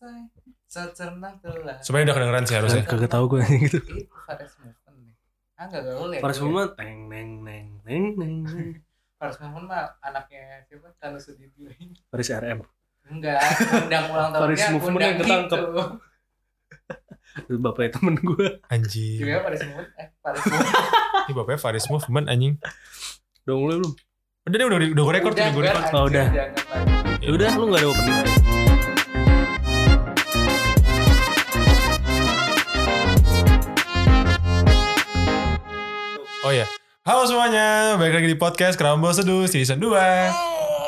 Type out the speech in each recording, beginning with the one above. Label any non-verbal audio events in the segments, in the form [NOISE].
selesai secerna telah Sebenarnya udah kedengeran sih harusnya. Kagak tahu gue gitu. itu Faris Movement nih ah nggak gaul ya Paris? Moment neng neng neng neng neng. [LAUGHS] Faris Movement mah anaknya siapa Tanu Sudibyo Paris RM. enggak undang ulang tahunnya Faris Movement yang ketangkep. gitu. Itu bapaknya temen gue. Anjing. Gimana Faris Movement eh Faris [LAUGHS] Movement Ini bapaknya Faris Movement anjing. Udah mulai belum? Udah nih udah udah gue record Udah, tuh gue anjir, Oh, udah. Ya udah lu gak ada opening. Oh iya. Halo semuanya, balik lagi di podcast Kerambo Seduh season 2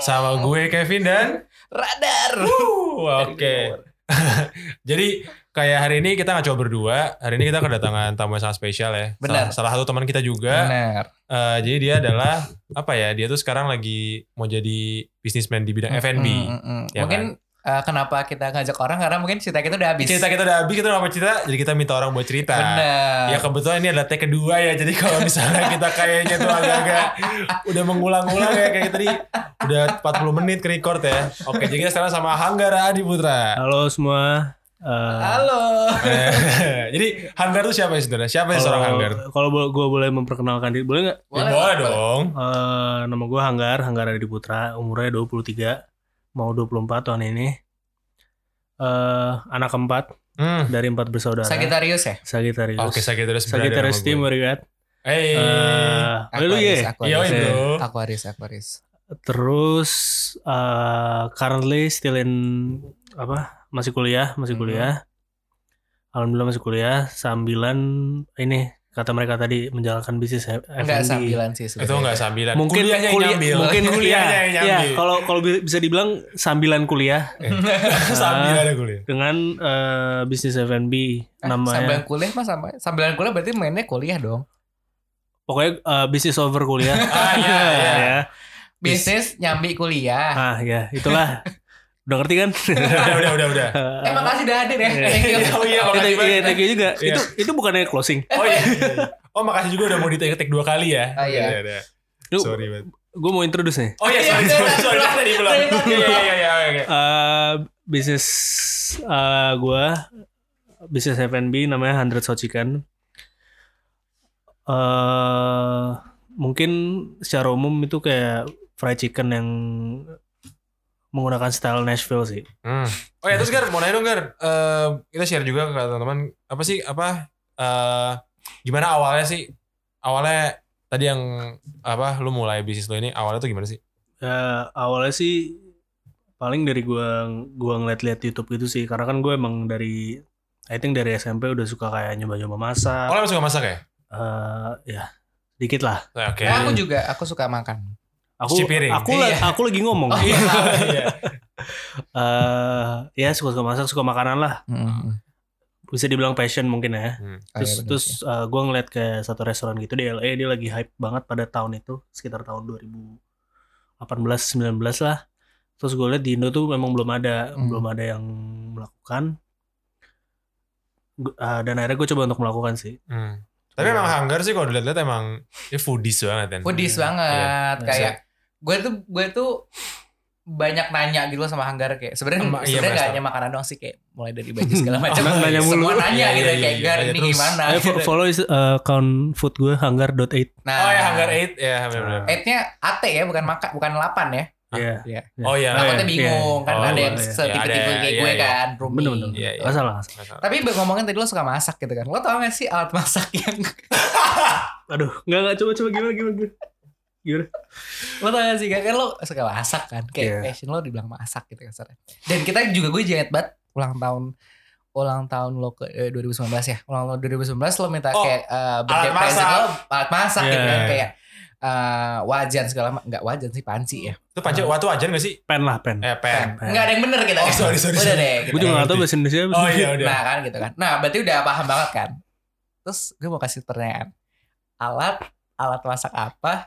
Sama gue Kevin dan radar. Oke. [LAUGHS] Jadi kayak hari ini kita gak coba berdua. Hari ini kita kedatangan tamu yang sangat spesial ya. Benar. Salah, salah satu teman kita juga. Benar. Eh, Jadi dia adalah Apa ya, dia tuh sekarang lagi Mau jadi bisnismen di bidang F&B Mm, mm, mm. Ya mungkin eh, kenapa kita ngajak orang? Karena mungkin cerita kita udah habis. Cerita kita udah habis, kita udah apa cerita Jadi kita minta orang buat cerita. Benar Ya kebetulan ini adalah take kedua ya Jadi kalau misalnya [LAUGHS] kita kayaknya tuh agak-agak Udah mengulang-ulang ya Kayak tadi Udah 40 menit ke record ya. Oke jadi kita sekarang sama Hanggara Adi Putra. Halo semua. Eh, halo. Eh, Jadi Hanggar tuh siapa ya sebenarnya? Siapa sih seorang Hanggar? Kalau gue boleh memperkenalkan diri, boleh nggak? Ya, boleh dong. Eh, nama gue Hanggar, Hanggar Adi Putra, umurnya 23, mau 24 tahun ini. Eh, anak keempat Hmm. dari empat bersaudara. Sagitarius ya Sagitarius. Oke Sagittarius gue. team, where you at? Hey Eh, lu ya? Aquarius Iya Aquarius bro Aquarius Aquarius Terus eh, currently still in apa? Masih kuliah, masih Mhm. kuliah. Alhamdulillah masih kuliah. Sambilan ini kata mereka tadi menjalankan bisnis F- enggak F&B. sambilan sih Itu sebenarnya. enggak sambilan Mungkin Kuliahnya yang kuliah, nyambil mungkin [LAUGHS] kuliah. Ya, kalau kalau bi- bisa dibilang sambilan kuliah [LAUGHS] Sambilan ya kuliah dengan eh, bisnis F&B Eh, namanya. sambilan kuliah mah sama sambilan kuliah berarti mainnya kuliah dong Pokoknya eh, bisnis over kuliah. Ah iya iya [LAUGHS] ya. bisnis nyambi kuliah Ah ya, itulah. Udah ngerti kan? Udah [LAUGHS] udah udah udah eh makasih udah hadir ya Thank you. Oh [LAUGHS] iya makasih thank- iya, banget thank you juga. Iya. Itu itu bukannya closing. Oh iya Oh makasih juga udah mau di take take dua kali ya Oh, iya. iya. Lu- Sorry banget Gue mau introduce nih. Oh iya sorry Iya, sorry sorry iya, tadi belum iya, Iya iya iya iya oke. Eh, bisnis eh, gua bisnis F&B namanya 100 Hot Chicken. eh mungkin secara umum itu kayak fried chicken yang menggunakan style Nashville sih. Hmm. Oh ya terus Gar, mau nanya dong Gar, Eh, kita share juga ke teman-teman apa sih apa eh gimana awalnya sih awalnya tadi yang apa lu mulai bisnis lu ini awalnya tuh gimana sih? Ya, awalnya sih paling dari gua gua ngeliat-liat YouTube gitu sih karena kan gue emang dari I think dari SMP udah suka kayak nyoba-nyoba masak. Oh lu emang suka masak ya? Eh, ya dikit lah. Oke. Nah, aku juga aku suka makan Aku Cuci piring. aku Iya. aku lagi ngomong. Oh, Iya. [LAUGHS] iya. Eh, ya suka-suka masak, suka makanan lah. Bisa dibilang passion mungkin ya. Hmm. Oh, iya, Terus bener terus sih. eh, gua ngeliat ke satu restoran gitu di LA dia lagi hype banget pada tahun itu sekitar tahun 2018 19 lah. Terus gue liat di Indo tuh memang belum ada, Hmm. belum ada yang melakukan. Eh, dan akhirnya gue coba untuk melakukan sih. Hmm. Tapi emang Hanggar sih kalau dilihat-lihat emang dia foodies banget kan. Foodies Iya. banget Iya. kayak gue tuh gue tuh banyak nanya gitu loh sama Hanggar kayak sebenarnya iya, sebenarnya tau. hanya makanan doang sih kayak mulai dari baju segala [LAUGHS] macam Nanya- nanya mulu. semua nanya Iya, gitu iya, kayak iya, Gar iya. ini Terus, gimana Ayo gitu. follow is, eh, account food gue hanggar.8. nah Oh ya Hanggar 8 ya benar-benar. Eightnya AT ya bukan maka bukan 8 ya Iya. Iya. Oh iya. Oh, Takutnya iya, bingung iya. kan Oh, ada yang iya. setipe-tipe Iya, kayak iya, gue iya. kan Rumi. Bener bener. Iya, iya. Gak salah. nggak salah. Tapi ngomongin tadi lo suka masak gitu kan. Lo tau gak sih alat masak yang [LAUGHS] Aduh, nggak nggak coba coba gimana gimana. gimana. Gimana? lo tau gak sih kan, kan lo suka masak kan kayak Iya. passion lo dibilang masak gitu kan Sarah. dan kita juga gue inget banget ulang tahun ulang tahun lo ke eh, 2019 ya ulang tahun 2019 lo minta Oh, kayak eh, birthday alat masak. lo alat masak gitu Iya. kan kayak eh, wajan segala macam nggak wajan sih panci ya Itu panci waktu aja gak sih? Pen lah pen. Eh pen. Pen. nggak ada yang bener kita Oh, kan. sorry, sorry, udah sorry. deh Gue juga nggak tahu bahasa Indonesia. apa Oh iya udah. Nah kan gitu kan. Nah berarti udah paham banget kan. Terus gue mau kasih pertanyaan. Alat alat masak apa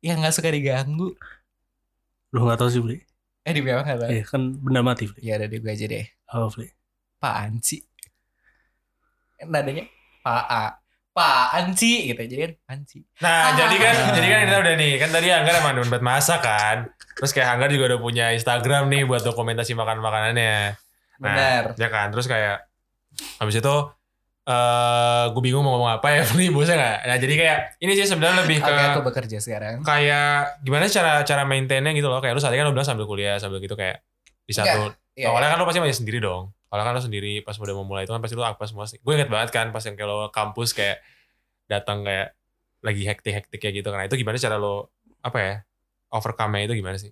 yang nggak suka diganggu? Lu nggak tahu sih beli. Eh di bawah nggak tahu. Iya kan benda mati beli. Ya udah deh gue aja deh. Apa beli? Apaan sih? Nadanya Pak Apaan sih gitu jadi kan panci. Nah, Ah. jadi kan jadi kan kita udah nih, kan tadi Anggar emang demen banget masak kan. Terus kayak Anggar juga udah punya Instagram nih buat dokumentasi makan-makanannya. Nah, Benar. ya kan terus kayak habis itu eh gue bingung mau ngomong apa ya [LAUGHS] nih bosnya nggak? Nah jadi kayak ini sih sebenarnya lebih ke Oke, aku bekerja sekarang. kayak gimana cara cara maintainnya gitu loh. Kayak lu saat ini kan lu bilang sambil kuliah sambil gitu kayak di satu Iya, awalnya kan lu pasti masih sendiri dong. Awalnya kan lu sendiri pas udah mau mulai itu kan pasti lu apa semua sih. Gue inget banget kan pas yang kayak lo kampus kayak datang kayak lagi hektik hektik kayak gitu. Kan Nah, itu gimana cara lo apa ya overcome-nya itu gimana sih?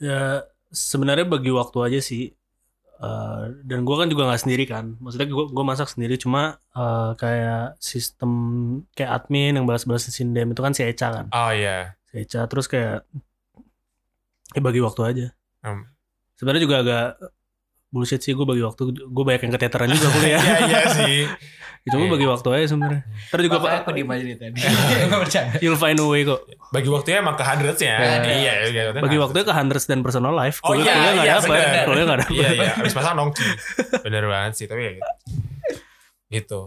Ya sebenarnya bagi waktu aja sih. Eh, dan gue kan juga nggak sendiri kan. Maksudnya gue gue masak sendiri cuma eh, kayak sistem kayak admin yang balas-balas sindem itu kan si Eca kan. oh iya Si Eca terus kayak ya bagi waktu aja. Hmm. Sebenarnya juga agak bullshit sih gue bagi waktu. Gue banyak yang keteteran juga [LAUGHS] kuliah. iya iya sih [LAUGHS] itu Iya. bagi waktu aja sebenarnya. Terus juga Makanya pak aku diem aja tadi. [LAUGHS] Nggak bercanda. you'll find a way kok. bagi waktunya emang ke hundreds ya Iya. iya iya Bagi waktunya ke hundreds dan personal life. Oh Kuliah iya, kuliah nggak iya, dapet. bener. Kuliah nggak dapet. iya iya habis pasang nongki bener banget sih tapi ya gitu gitu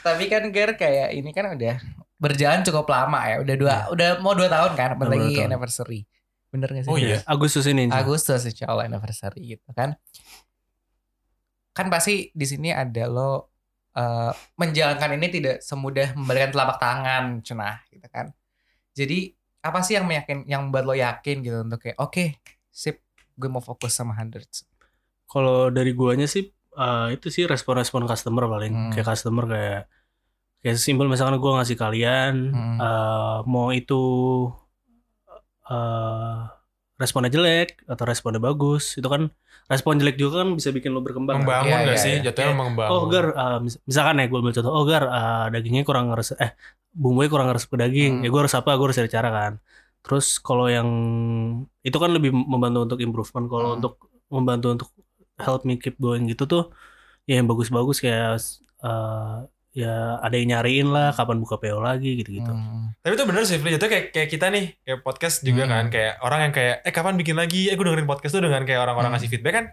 Tapi kan Ger kayak ini kan udah berjalan cukup lama ya. Udah dua, udah mau dua tahun kan. Bentar Udah dua lagi tahun. anniversary. Bener gak sih? Oh iya. Agustus ini. Insya. Agustus insya Allah anniversary gitu kan. Kan pasti di sini ada lo eh, menjalankan ini tidak semudah membalikan telapak tangan, cenah gitu kan. Jadi apa sih yang meyakin, yang membuat lo yakin gitu untuk kayak oke sip gue mau fokus sama hundreds. Kalau dari guanya sih eh, itu sih respon-respon customer paling Hmm. kayak customer kayak kayak simpel misalkan gua ngasih kalian Hmm. eh, mau itu eh responnya jelek atau responnya bagus itu kan respon jelek juga kan bisa bikin lo berkembang. kan. membangun Iya, gak iya, sih iya. jatuhnya Kayak, membangun Oh gar, mis- misalkan ya gue ambil contoh, oh gar eh, dagingnya kurang ngeres, eh bumbunya kurang ngeres ke daging, Hmm. ya gue harus apa? Gue harus cari cara kan. Terus kalau yang itu kan lebih membantu untuk improvement. Kalau Hmm. untuk membantu untuk help me keep going gitu tuh, ya yang bagus-bagus kayak eh, ya ada yang nyariin lah, kapan buka PO lagi gitu-gitu. Hmm. Tapi itu bener sih, Fli. Jatuhnya kayak, kayak kita nih, kayak podcast juga Hmm. kan. Kayak orang yang kayak, eh kapan bikin lagi? Eh gue dengerin podcast tuh dengan kayak orang-orang Hmm. ngasih feedback kan.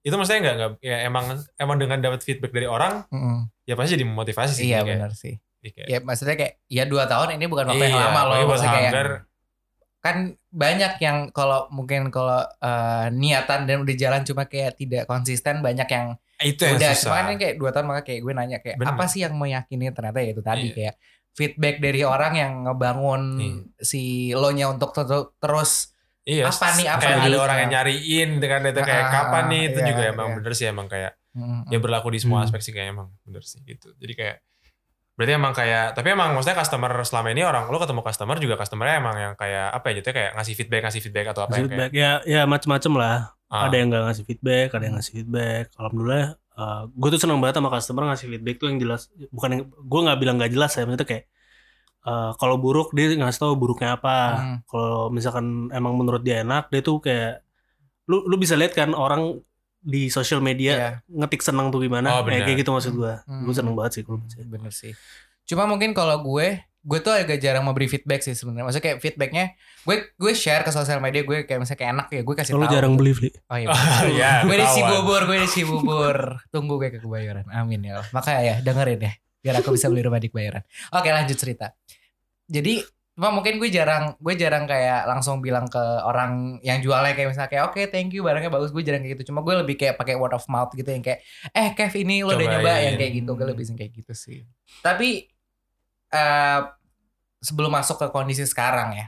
Itu maksudnya nggak, nggak ya emang emang dengan dapat feedback dari orang, Mm-mm. ya pasti jadi memotivasi sih. Iya kayak, benar sih. kayak, Ya maksudnya kayak ya dua tahun ini bukan waktu iya, yang lama loh. Maksudnya kayak Hamgar, kan banyak yang kalau mungkin kalau eh, niatan dan udah jalan cuma kayak tidak konsisten banyak yang itu yang udah susah. kan kayak dua tahun maka kayak gue nanya kayak Bener. apa sih yang meyakini ternyata ya itu tadi Iya. kayak feedback dari orang yang ngebangun Iya. si lo nya untuk ter- terus Iya, Apa nih, apa kayak ada orang yang nyariin dengan itu kayak Ah, kapan nih itu iya, juga emang iya. bener sih emang kayak mm, ya berlaku di semua Hmm. aspek sih kayak emang bener sih gitu. Jadi kayak berarti emang kayak tapi emang maksudnya customer selama ini orang lo ketemu customer juga customernya emang yang kayak apa ya jatuhnya kayak ngasih feedback ngasih feedback atau apa Ngasih yang kayak feedback ya ya macem-macem lah. ah, Ada yang nggak ngasih feedback, ada yang ngasih feedback. Alhamdulillah, gue tuh seneng banget sama customer ngasih feedback tuh yang jelas. Bukan yang gue nggak bilang nggak jelas ya, maksudnya kayak eh, kalau buruk dia ngasih tahu buruknya apa. Hmm. Kalau misalkan emang menurut dia enak, dia tuh kayak lu lu bisa lihat kan orang di sosial media Iya. ngetik seneng tuh gimana. Oh, kayak benar. kayak gitu maksud gue. Hmm. Gue seneng banget sih kalau baca. bener sih cuma mungkin kalau gue gue tuh agak jarang memberi feedback sih sebenarnya maksudnya kayak feedbacknya gue gue share ke sosial media gue kayak misalnya kayak enak ya gue kasih Lu tahu jarang beli, Fli. oh iya Oh, [LAUGHS] iya, gue di. Cibubur gue di Cibubur tunggu gue ke kebayoran amin ya Allah. makanya ya dengerin ya biar aku bisa beli rumah di kebayoran oke lanjut cerita jadi cuma mungkin gue jarang gue jarang kayak langsung bilang ke orang yang jualnya kayak misalnya kayak oke thank you barangnya bagus gue jarang kayak gitu. Cuma gue lebih kayak pakai word of mouth gitu yang kayak eh Kev ini lo udah nyoba yang kayak gitu. Gue lebih kayak gitu sih. Tapi eh sebelum masuk ke kondisi sekarang ya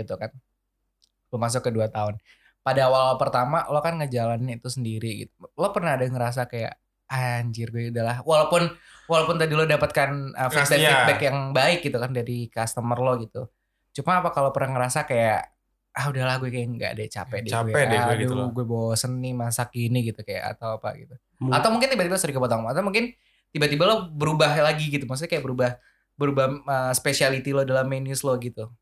gitu kan. Belum masuk ke dua tahun. Pada awal pertama lo kan ngejalanin itu sendiri gitu. Lo pernah ada ngerasa kayak anjir gue udahlah walaupun walaupun tadi lo dapatkan uh, feedback Iya. feedback yang baik gitu kan dari customer lo gitu cuma apa kalau pernah ngerasa kayak ah udahlah gue kayak nggak deh capek deh Capek deh gue gitu loh. gue bosen nih masak ini gitu kayak atau apa gitu Hmm. atau mungkin tiba-tiba sorry kepotong atau mungkin tiba-tiba lo berubah lagi gitu maksudnya kayak berubah berubah uh, speciality lo dalam menus lo gitu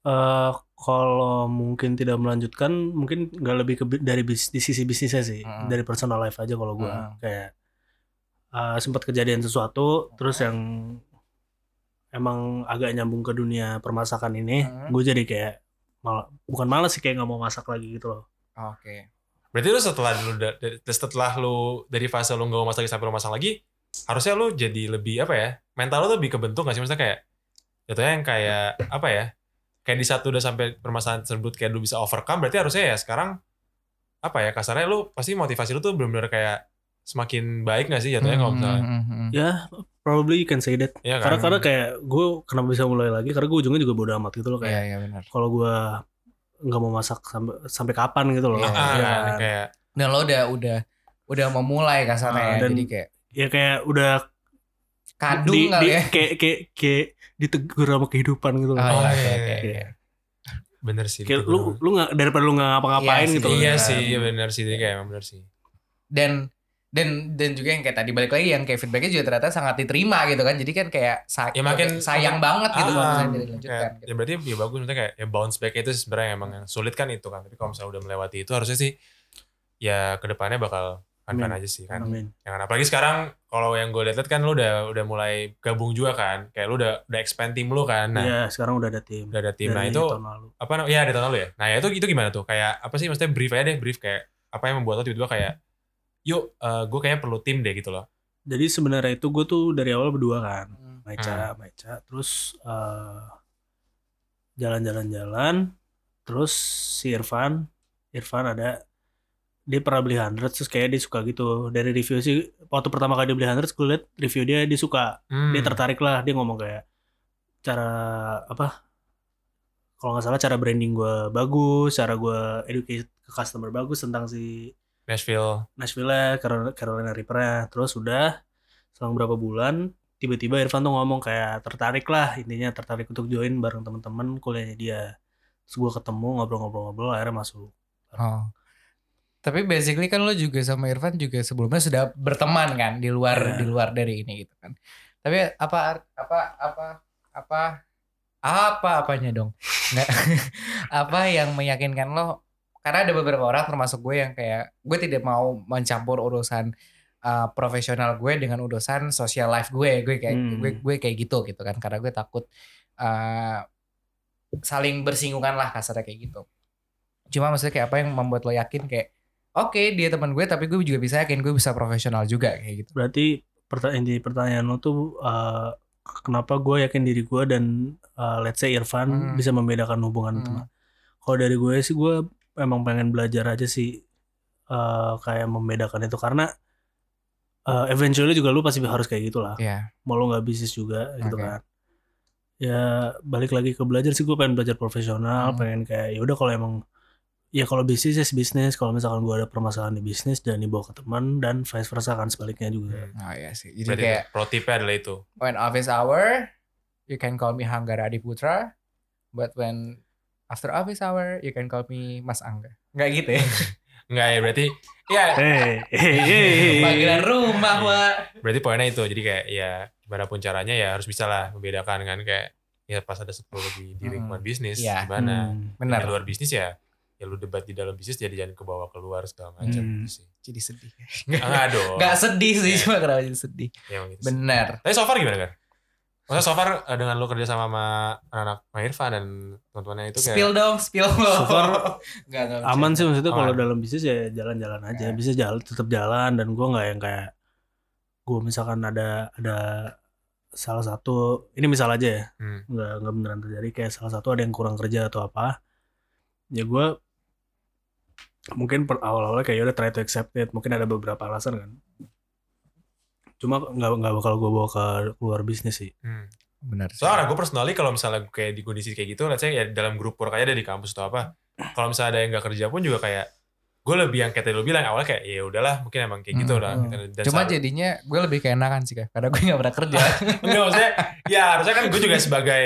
Eh, kalau mungkin tidak melanjutkan, mungkin nggak lebih ke bi- dari bis, di sisi bisnisnya sih, Mm. dari personal life aja kalau gua Mm. kayak eh, sempat kejadian sesuatu, terus yang emang agak nyambung ke dunia permasakan ini, Mm. gue jadi kayak mal, bukan malas sih kayak nggak mau masak lagi gitu loh. oke Berarti lu setelah lu setelah lu dari fase lu nggak mau masak lagi sampai lu masak lagi, harusnya lu jadi lebih apa ya? Mental lu tuh lebih kebentuk gak sih? Maksudnya kayak jatuhnya yang kayak apa ya? Kayak di satu udah sampai permasalahan tersebut kayak lu bisa overcome, berarti harusnya ya sekarang apa ya kasarnya lu pasti motivasi lu tuh bener-bener kayak semakin baik gak sih jatuhnya kalau misalnya Hmm, hmm, hmm. Ya, probably you can say that. Iya Karena kan? karena kayak gue kenapa bisa mulai lagi? Karena gue ujungnya juga bodo amat gitu loh Iya, kayak iya benar. kalau gue nggak mau masak sampai sampai kapan gitu loh. Iya, Ah, ya, kayak Dan lo udah udah udah memulai kasarnya Ah, ya. dan- Jadi kayak ya kayak udah kadung di, kali di- ya. kayak kayak kayak ditegur sama kehidupan gitu loh. Oh, Oh, iya, iya, oke, iya, oke, iya. bener sih Kayak lu lu nggak daripada lu nggak ngapa-ngapain Iya gitu sih, loh. iya kan. sih bener sih kayak emang bener sih Dan dan dan juga yang kayak tadi balik lagi yang kayak feedbacknya juga ternyata sangat diterima gitu kan. Jadi kan kayak sa- Ya, makin- sayang banget gitu kalau Ah, misalnya kayak- dilanjutkan. ya berarti ya bagus maksudnya kayak ya bounce back itu sebenarnya emang yang sulit kan itu kan tapi kalau misalnya udah melewati itu harusnya sih ya ke depannya bakal Amin. aja sih kan Amin. yang apalagi sekarang kalau yang gue lihat kan lu udah udah mulai gabung juga kan kayak lu udah udah expand tim lu kan nah Iya, sekarang udah ada tim. udah ada tim nah itu apa ya ada tahun lalu ya nah itu itu gimana tuh kayak apa sih maksudnya brief aja deh brief kayak apa yang membuat lo tiba-tiba kayak yuk gue kayaknya perlu tim deh gitu loh Jadi sebenarnya itu gue tuh dari awal berdua kan. Hmm. Meca, Meca, terus eh, jalan-jalan-jalan, terus si Irfan, Irfan ada dia pernah beli 100 terus kayak dia suka gitu dari review sih waktu pertama kali dia beli 100 gue liat review dia dia suka Hmm. dia tertarik lah dia ngomong kayak cara apa kalau nggak salah cara branding gue bagus cara gue educate ke customer bagus tentang si Nashville Nashville Carolina, Carolina Reaper terus udah selang berapa bulan tiba-tiba Irfan tuh ngomong kayak tertarik lah intinya tertarik untuk join bareng teman-teman kuliahnya dia terus gue ketemu ngobrol-ngobrol-ngobrol akhirnya masuk Oh. Tapi basically kan lo juga sama Irfan juga sebelumnya sudah berteman kan di luar Iya. di luar dari ini gitu kan. Tapi apa apa apa apa apa apanya dong? Nggak, [LAUGHS] apa yang meyakinkan lo? Karena ada beberapa orang termasuk gue yang kayak gue tidak mau mencampur urusan uh, profesional gue dengan urusan social life gue. Gue kayak Hmm. gue gue kayak gitu gitu kan. Karena gue takut uh, saling bersinggungan lah kasarnya kayak gitu. Cuma maksudnya kayak apa yang membuat lo yakin kayak oke dia teman gue tapi gue juga bisa yakin gue bisa profesional juga kayak gitu. berarti perta inti pertanyaan lo tuh eh, kenapa gue yakin diri gue dan eh, let's say Irfan Hmm. bisa membedakan hubungan Hmm. teman kalau dari gue sih gue emang pengen belajar aja sih eh, kayak membedakan itu. Karena eh, eventually juga lu pasti harus kayak gitulah. Iya. mau lo nggak bisnis juga gitu kan. Ya balik lagi ke belajar sih gue pengen belajar profesional Hmm. pengen kayak ya udah kalau emang ya kalau bisnis ya bisnis. Kalau misalkan gue ada permasalahan di bisnis jangan dibawa ke teman dan vice versa kan sebaliknya juga. Oh iya sih. Jadi berarti kayak pro tipnya adalah itu. when office hour you can call me Hanggara Adiputra but when after office hour you can call me Mas Angga. Enggak gitu ya. [LAUGHS] enggak ya berarti ya hei, hei. Panggilan rumah, Wak. berarti poinnya itu jadi kayak ya gimana pun caranya ya harus bisa lah membedakan kan kayak ya pas ada 10 di, di Hmm. lingkungan bisnis Iya. gimana Hmm. Benar. di luar bisnis ya ya lu debat di dalam bisnis jadi jangan kebawa keluar segala macam Hmm. gitu sih Jadi sedih. enggak dong Enggak sedih sih, Iya. cuma kenapa jadi sedih. ya, gitu. Benar. tapi so far gimana kan Maksudnya so far eh, dengan lu kerja sama sama anak-anak Pak Irfan dan teman-temannya itu kayak Spill dong, spill. So far, [LAUGHS] Enggak, enggak. aman sih maksudnya kalau dalam bisnis ya jalan-jalan aja Ya. bisa jalan tetap jalan dan gue nggak yang kayak gue misalkan ada ada salah satu ini misal aja ya Hmm. nggak nggak beneran terjadi kayak salah satu ada yang kurang kerja atau apa ya gue mungkin per awal-awalnya kayak "Ya udah try to accept it mungkin ada beberapa alasan kan cuma nggak nggak bakal gue bawa ke luar bisnis sih Hmm. Benar. sih. Soalnya gue personally kalau misalnya gue kayak di kondisi kayak gitu, let's say ya dalam grup work aja dari kampus atau apa, kalau misalnya ada yang gak kerja pun juga kayak gue lebih yang kayak tadi lu bilang awalnya kayak ya udahlah mungkin emang kayak gitu Hmm. lah. Hmm. Dan Cuma saat- jadinya gue lebih keenakan sih, Kak. Karena gue gak pernah kerja. [LAUGHS] enggak maksudnya ya harusnya kan gue juga sebagai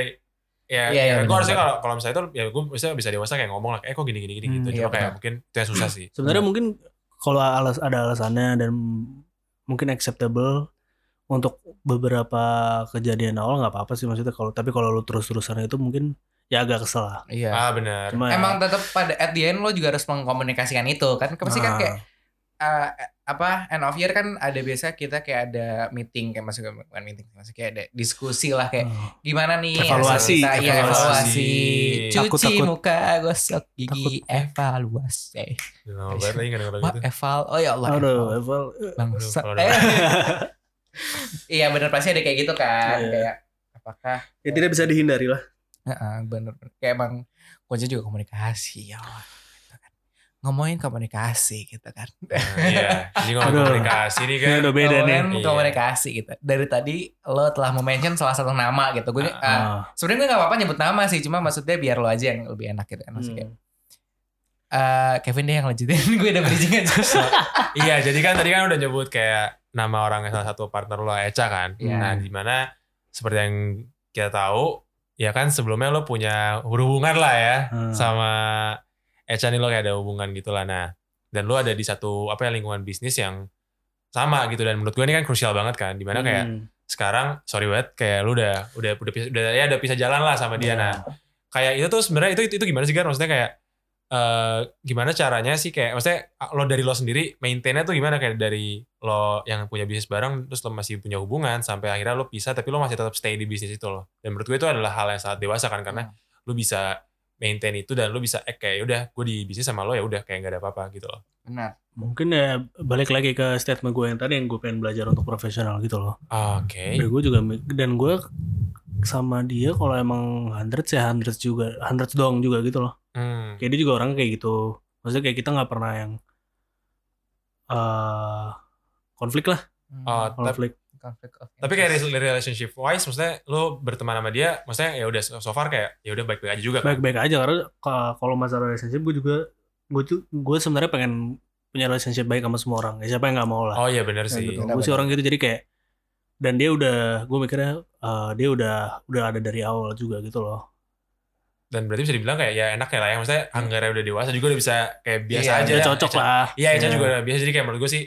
ya, Iya, iya, ya gue benar, harusnya kalau kalau misalnya itu ya gue bisa bisa dewasa kayak ngomong lah eh kok gini gini gini Hmm, gitu iya, cuma kayak benar. mungkin itu yang susah sih sebenarnya mungkin kalau alas ada alasannya dan mungkin acceptable untuk beberapa kejadian awal nggak apa-apa sih maksudnya kalau tapi kalau lu terus-terusan itu mungkin ya agak kesel lah Iya. ah benar cuma ya- Emang tetap pada at the end lo juga harus mengkomunikasikan itu kan. Pasti kan Nah, kayak eh, apa end of year kan ada biasa kita kayak ada meeting kayak masuk bukan meeting masih kayak ada diskusi lah kayak oh. gimana nih Evaluasi, kita, iya, evaluasi. evaluasi cuci Takut, takut. muka gosok gigi evaluasi Udah lama banget lagi nggak denger lagu Wah, itu eval oh ya Allah aduh eval. Eval bangsa Eh. [LAUGHS] iya bener pasti ada kayak gitu kan Iya. kayak apakah ya tidak bisa dihindari lah Heeh, bener, bener. Kayak emang kunci juga komunikasi ya Allah. Ngomongin komunikasi gitu kan. Nah, iya. Jadi ngomong Aduh. komunikasi nih kan. Udah beda nih. ngomongin Iya. komunikasi gitu. Dari tadi lo telah mention salah satu nama gitu. Gue ah, Ah. sebenarnya gue gak apa-apa nyebut nama sih, cuma maksudnya biar lo aja yang lebih enak gitu kan. Maksudnya Hmm. eh, Kevin deh yang lanjutin, [LAUGHS] gue udah bridging aja. [LAUGHS] Iya, jadi kan tadi kan udah nyebut kayak nama orang salah satu partner lo Eca kan. Iya. Nah, di mana seperti yang kita tahu, ya kan sebelumnya lo punya hubungan lah ya Hmm. sama Eca nih lo kayak ada hubungan gitu lah. Nah, dan lo ada di satu apa ya lingkungan bisnis yang sama gitu dan menurut gue ini kan krusial banget kan di mana kayak Hmm. sekarang sorry banget kayak lu udah udah udah bisa- udah ya udah bisa jalan lah sama dia Iya. nah kayak itu tuh sebenarnya itu, itu itu gimana sih kan maksudnya kayak eh gimana caranya sih kayak maksudnya lo dari lo sendiri maintainnya tuh gimana kayak dari lo yang punya bisnis bareng terus lo masih punya hubungan sampai akhirnya lo pisah tapi lo masih tetap stay di bisnis itu lo dan menurut gue itu adalah hal yang sangat dewasa kan karena lo bisa maintain itu dan lo bisa eh kayak udah gue di bisnis sama lo ya udah kayak gak ada apa-apa gitu loh Benar. Mungkin ya balik lagi ke statement gue yang tadi yang gue pengen belajar untuk profesional gitu loh. oke Dan gue juga dan gue sama dia kalau emang hundreds ya hundreds juga hundreds doang juga gitu loh. hmm. Kayak dia juga orang kayak gitu. Maksudnya kayak kita nggak pernah yang eh konflik lah, Oh, tapi- konflik. Conflict of Tapi kayak interest. rel- relationship wise, maksudnya lo berteman sama dia, maksudnya ya udah so far kayak ya udah baik-baik aja juga kan. Baik-baik aja karena ka- kalau masalah relationship gue juga gue tuh gue sebenarnya pengen punya relationship baik sama semua orang. Ya siapa yang nggak mau lah. Oh iya benar Kayak sih. gitu. Gue sih orang gitu jadi kayak dan dia udah gue mikirnya eh, dia udah udah ada dari awal juga gitu loh. Dan berarti bisa dibilang kayak ya enak ya lah ya, maksudnya Anggara udah dewasa juga udah bisa kayak biasa Iya, aja. Ya. cocok Eca- lah. Iya, Eca Iya. juga udah biasa jadi kayak menurut gue sih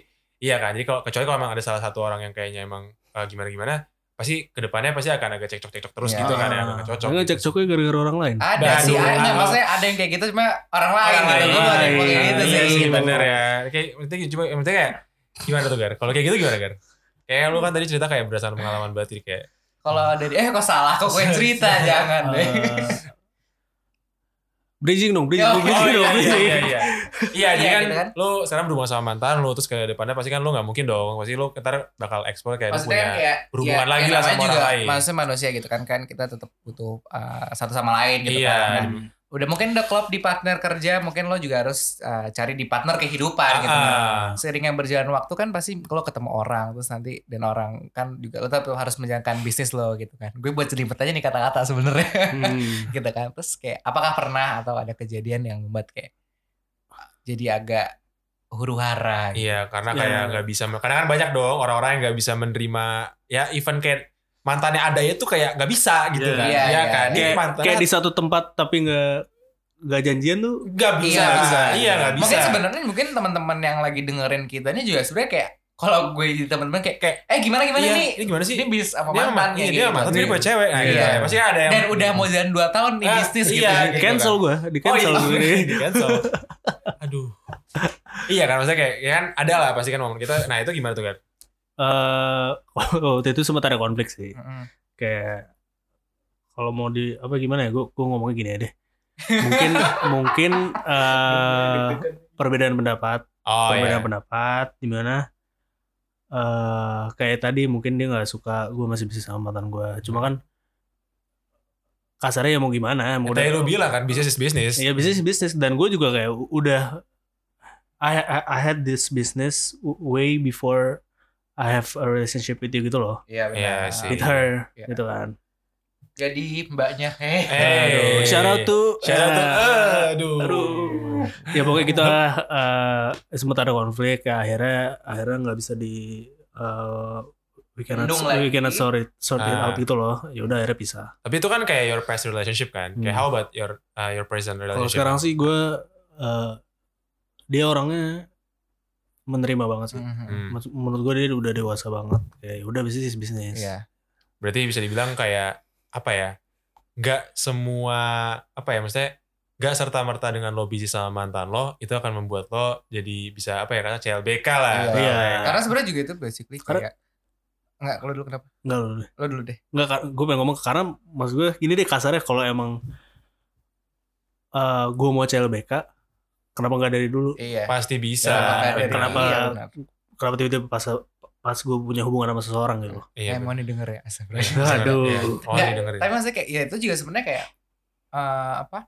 iya kan. Jadi kalau kecuali kalau emang ada salah satu orang yang kayaknya emang eh, gimana-gimana, pasti ke depannya pasti akan agak cekcok-cekcok terus Iya. gitu kan ya, agak cocok. Enggak gitu. cek coknya gara-gara orang lain. Ada Aduh, sih, ada. Maksudnya ada yang kayak gitu cuma orang lain Orang gitu. lain. Ada yang Iya, kayak gitu Iya sih. gitu. bener ya. Kayak coba yang penting kayak gimana tuh Gar? Kalau kayak gitu gimana Gar? Kayak lu kan tadi cerita kayak berdasarkan pengalaman berarti kayak Kalau dari eh kok salah kok gue yang cerita [LAUGHS] jangan deh. Bridging dong, bridging, Oh, dong, bridging iya, dong, iya, bridging. iya, iya. Iya, Iya, kan, gitu kan. lu sekarang berhubungan sama mantan lu terus ke depannya pasti kan lu nggak mungkin dong. Pasti lu ntar bakal ekspor kayak Maksudnya punya kayak berhubungan ya, lagi ya lah namanya sama orang juga, lain. Maksudnya manusia gitu kan kan kita tetap butuh uh, satu sama lain gitu Iya. kan. Nah, udah mungkin udah klop di partner kerja, mungkin lo juga harus uh, cari di partner kehidupan gitu. Ah, Nah, ah. seiring yang berjalan waktu kan pasti kalau ketemu orang terus nanti dan orang kan juga lo tetap harus menjalankan bisnis lo gitu kan. Gue buat jelibet aja nih kata-kata sebenarnya. Hmm. [LAUGHS] gitu kan. Terus kayak apakah pernah atau ada kejadian yang membuat kayak jadi agak huru hara gitu. Iya, karena Iya. kayak nggak bisa. Karena kan banyak dong orang-orang yang nggak bisa menerima. Ya, even kayak mantannya ada itu kayak nggak bisa gitu Iya. kan. Iya, Iya iya, kan. Ini Kayak, mantannya kayak di satu tempat tapi nggak nggak janjian tuh. nggak bisa, Iya. nggak bisa. Iya, nggak bisa. Mungkin sebenarnya mungkin teman-teman yang lagi dengerin kita ini juga sebenarnya kayak kalau gue jadi teman-teman kayak Kayak, eh gimana gimana iya, nih? ini gimana sih? Ini bis sama Dia mantan mantan, iya, kayak dia gitu. mantan tapi buat cewek. Nah, Iya. gitu. ya. Pasti ada yang Dan udah mau jalan 2 tahun nih Ah, bisnis iya, gitu. gitu. Di cancel kan. gue, di cancel oh, gue. iya, [LAUGHS] di cancel. Aduh. iya kan maksudnya kayak ya kan ada lah pasti kan momen kita. Nah, itu gimana tuh kan? Eh, [LAUGHS] waktu itu sempat ada konflik sih. Mm-mm. Kayak kalau mau di apa gimana ya? Gue gue ngomongnya gini ya deh. Mungkin [LAUGHS] mungkin eh perbedaan pendapat, Oh perbedaan iya. pendapat di mana eh kayak tadi mungkin dia nggak suka gue masih bisa sama mantan gue. Cuma kan kasarnya ya mau gimana? Mau Tadi lu bilang kan bisnis is bisnis. Iya bisnis bisnis dan gue juga kayak udah I, I I had this business way before I have a relationship with you gitu loh Iya benar. Iya sih. with her Iya. gitu kan. Jadi mbaknya eh Eh, Aduh, shout out to Shout out to, eh, aduh. aduh. ya pokoknya kita eh sempat ada konflik ya akhirnya akhirnya nggak bisa di eh, we cannot Bendung we cannot sort it sort it Ah. out gitu loh. Ya udah akhirnya pisah. Tapi itu kan kayak your past relationship kan. Kayak Hmm. how about your uh, your present Kalau relationship? sekarang sih gue eh, dia orangnya menerima banget sih. Mhm. Hmm. Maksud- Menurut gue dia udah dewasa banget. Kayak udah bisnis bisnis. Iya. Berarti bisa dibilang kayak apa ya? Gak semua apa ya maksudnya gak serta merta dengan lo bisnis sama mantan lo itu akan membuat lo jadi bisa apa ya kata CLBK lah. Iya. Iya. Karena sebenarnya juga itu basically Karena- kayak Enggak, kalau dulu kenapa? Enggak loh. Lo dulu deh. Enggak, gue pengen ngomong karena maksud gue gini deh kasarnya kalau emang eh gue mau CLBK, kenapa nggak dari dulu? Iya. Pasti bisa. Kenapa dari- kenapa- iya, benar. Kenapa tiba-tiba pas pas gue punya hubungan sama seseorang gitu? Iya. Eh, mau nih denger ya astagfirullah. Aduh. Iya. Oh, Nggak, ini dengerin. Tapi maksudnya kayak ya itu juga sebenarnya kayak eh, apa?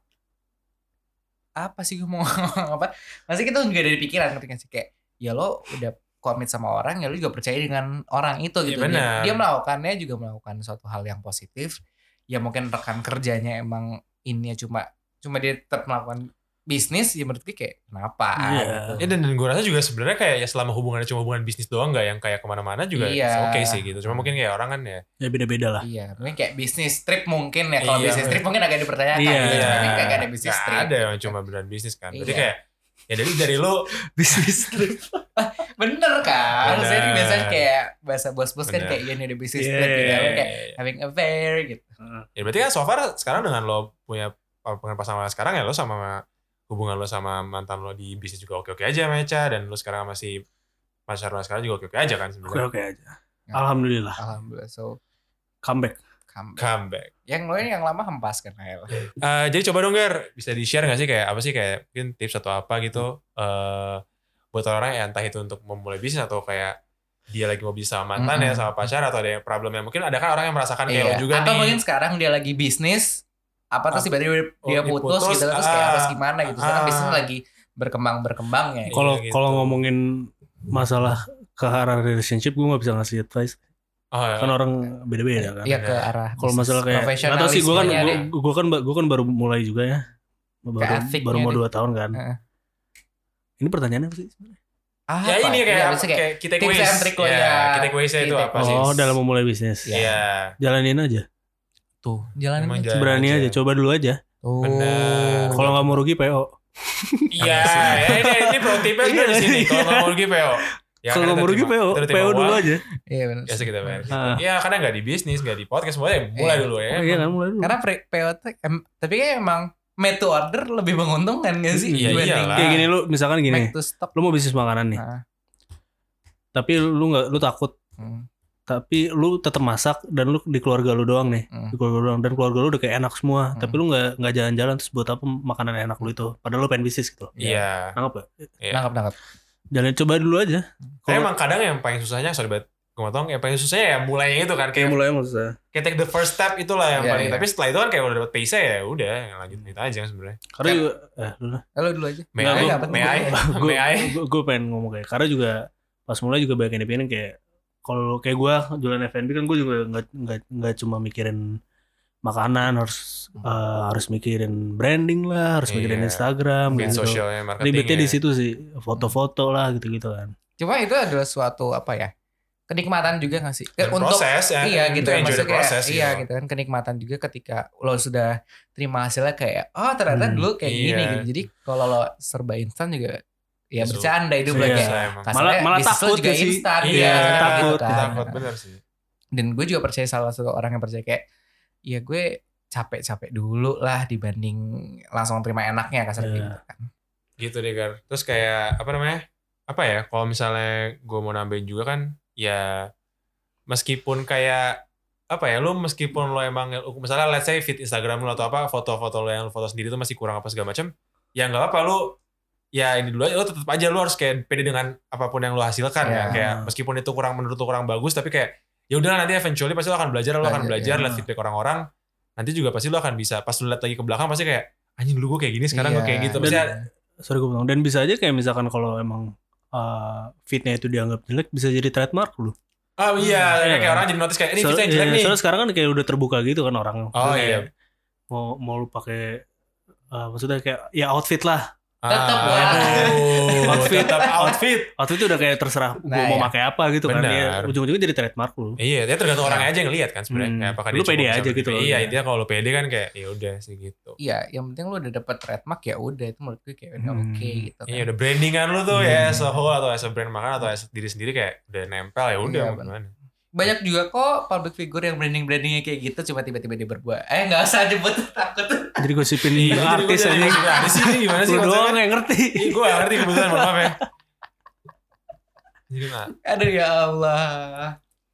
apa sih gue mau ngomong [LAUGHS] apa masih kita nggak dari pikiran nggak sih kayak ya lo udah komit sama orang ya lo juga percaya dengan orang itu Iya, gitu benar. dia, dia melakukannya juga melakukan suatu hal yang positif ya mungkin rekan kerjanya emang ini cuma cuma dia tetap melakukan bisnis ya menurut gue kayak kenapa Iya. gitu. Ya dan, dan gue rasa juga sebenarnya kayak ya selama hubungannya cuma hubungan bisnis doang nggak yang kayak ke mana-mana juga Iya. oke sih gitu. Cuma mungkin kayak orang kan ya Ya beda-beda lah. Iya, mungkin kayak bisnis trip mungkin ya. Kalau Iya. bisnis trip mungkin agak dipertanyakan. Iya. gitu. Cuma ini kayak gak ada bisnis trip. ada yang cuma beneran bisnis kan. Berarti Iya. kayak ya dari dari lu [LAUGHS] Bisnis trip. [LAUGHS] Bener kan? Bener. Saya biasanya kayak bahasa bos-bos kan kayak ini ada bisnis Iya, trip gitu. iya, Lo iya, kayak having affair gitu. ya berarti kan so far sekarang dengan lo punya pengen pasangan sekarang ya lo sama hubungan lo sama mantan lo di bisnis juga oke-oke aja Meca dan lo sekarang masih pacar lo sekarang juga oke-oke aja kan sebenarnya. Oke-oke aja. Alhamdulillah. Alhamdulillah. So, Comeback. comeback. Comeback. Yang lo ini yang lama hempas kan. Eh, jadi coba dong Gar, bisa di-share gak sih kayak apa sih kayak mungkin tips atau apa gitu eh buat orang yang entah itu untuk memulai bisnis atau kayak dia lagi mau sama mantan ya Mm-mm. sama pacar atau ada yang problemnya mungkin ada kan orang yang merasakan kayak Iya. lo juga Atau nih mungkin sekarang dia lagi bisnis. Apa terus Ah. tiba-tiba dia Oh, putus, putus, gitu. Terus kayak ah. harus gimana gitu. Sekarang Ah. bisnis lagi berkembang-berkembangnya. Iya, Kalau gitu. kalau ngomongin masalah ke arah relationship gue nggak bisa ngasih advice oh, ya. kan orang beda-beda kan. Iya ke arah Kalau masalah kayak nggak tahu sih gue kan gue, gue kan gue kan baru mulai juga ya. Baru baru mau dua tahun kan. Heeh. Ini pertanyaannya apa sih? Ah, ya apa? ini kayak, Iya, apa, biasanya kayak, kita tips quiz and trick ya, ya. kita quiz itu Kita apa sih Oh, dalam memulai bisnis. Iya. Jalanin aja. Tuh jalan Emang aja. jalan Berani aja. aja, coba dulu aja. Oh. Bener. Kalau nggak mau rugi PO. Iya, ya, ini, ini pro tipnya juga di sini. Kalau nggak mau rugi PO. Ya, Kalau kan nggak mau rugi PO, PO dulu aja. Iya benar. Ya kita bayar. gitu. Ah. Ya karena nggak di bisnis, nggak di podcast, mulai mulai Iya. dulu ya. Oh, iya kan mulai dulu. Karena pre- PO tuh em- tapi kan emang made to order lebih menguntungkan gak sih? Iya, iyalah. Kayak gini lu misalkan gini, Make to stock. lu mau bisnis makanan nih, Nah, tapi lu nggak lu takut, hmm, tapi lu tetap masak dan lu di keluarga lu doang nih, hmm. di keluarga lu doang dan keluarga lu udah kayak enak semua, Hmm. tapi lu nggak nggak jalan-jalan terus buat apa makanan enak lu itu, padahal lu pengen bisnis gitu. Iya. Nangkep gak? Iya. Nangkap nangkap. Jalan coba dulu aja. Tapi Kalau- emang kadang yang paling susahnya, sorry banget, gue motong, yang paling susahnya ya mulainya itu kan. Kayak, mulai maksudnya. kayak take the first step itulah yang Iya, paling. iya. Tapi setelah itu kan kayak udah dapet pace ya udah, yang lanjut itu aja sebenarnya. Karena juga, eh dulu lah. Lalu dulu aja. May Nggak, I? gua- May I? gue May I? gue pengen ngomong kayak karena juga pas mulai juga banyak yang dipingin kayak kalau kayak gue jualan F&B kan gue juga nggak nggak nggak cuma mikirin makanan harus eh, harus mikirin branding lah harus mikirin Iya. Instagram Mungkin gitu sosialnya, marketing ribetnya ya. di situ sih foto-foto lah gitu-gitu kan Cuma itu adalah suatu apa ya? Kenikmatan juga gak sih? Dan Untuk proses ya. iya Itu gitu ya maksudnya process iya gitu. gitu kan kenikmatan juga ketika lo sudah terima hasilnya kayak oh ternyata Hmm, dulu kayak gini iya. gitu jadi kalau lo serba instan juga ya Justru- bercanda itu Iya. kayak Susah emang. kasarnya Malah- malah takut juga sih? instan Iya, gitu kan. takut, Takut bener sih. dan gue juga percaya salah satu orang yang percaya kayak ya gue capek-capek dulu lah dibanding langsung terima enaknya kasar Iya. gitu kan gitu deh Gar terus kayak apa namanya apa ya kalau misalnya gue mau nambahin juga kan ya meskipun kayak apa ya lu meskipun lo emang misalnya let's say feed Instagram lo atau apa foto-foto lo yang lo foto sendiri tuh masih kurang apa segala macam ya nggak apa lu ya ini dulu aja lo tetap aja lo harus kayak pede dengan apa pun yang lo hasilkan Iya. ya kayak meskipun itu kurang menurut lo kurang bagus tapi kayak ya udah nanti eventually pasti lo akan belajar lo akan Belajar, iya. lihat feedback orang-orang nanti juga pasti lo akan bisa pas lo lihat lagi ke belakang pasti kayak anjing dulu gue kayak gini sekarang gue Iya. kayak gitu Dan- pasti sorry gue bilang dan bisa aja kayak misalkan kalau emang uh, fitnya itu dianggap jelek bisa jadi trademark lu Oh iya, Iya. kayak orang jadi notice kayak ini So- fitnya jelek iya, nih. soalnya sekarang kan kayak udah terbuka gitu kan orang Oh, iya. mau mau lu pakai uh, maksudnya kayak ya outfit lah Tetep lah. Aduh, Outfit. tetap outfit. outfit itu udah kayak terserah gue Nah, mau iya. pakai apa gitu kan Benar. ya ujung-ujungnya jadi trademark lu Iya, dia tergantung orangnya aja yang lihat kan sebenarnya. Hmm. Kayak apakah Lu dia pede aja gitu. Iya, intinya kalau lu pede kan kayak ya udah sih gitu. iya yang penting lo udah dapet trademark ya udah itu menurut gue kayak udah Hmm. oke gitu kan Iya, udah brandingan lu tuh Hmm. ya as a whole atau as a brand makan atau as diri sendiri kayak udah nempel ya udah Iya, gimana. Banyak juga kok public figure yang branding brandingnya kayak gitu cuma tiba-tiba dia berbuat eh nggak usah nyebut [LAUGHS] takut jadi gosipin Iya, artis aja gua jadi artis ini gimana sih lu doang yang ngerti gue ngerti kebetulan maaf ya. Jadi nah, aduh ya Allah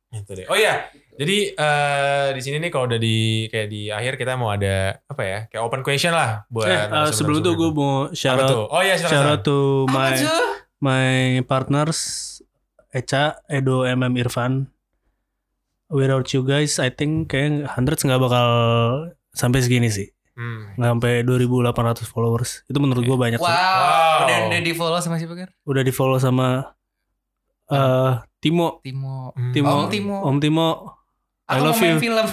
itu deh. Oh iya, jadi eh di sini nih kalau udah di kayak di akhir kita mau ada apa ya? Kayak open question lah buat eh, uh, sebelum itu gue mau Apa shout out tuh? Oh iya, shout silakan. out to my my partners Eca, Edo, MM, Irfan. Without you guys, I think kayak hundreds nggak bakal sampai segini sih. Hmm. nggak sampai 2.800 followers. Itu menurut gue banyak Wow, sih. Wow. udah udah di follow sama siapa Gar? Udah di follow sama eh Timo, Timo. Hmm. Timo, Om Timo. Om Timo. I Aku love mau main you. film.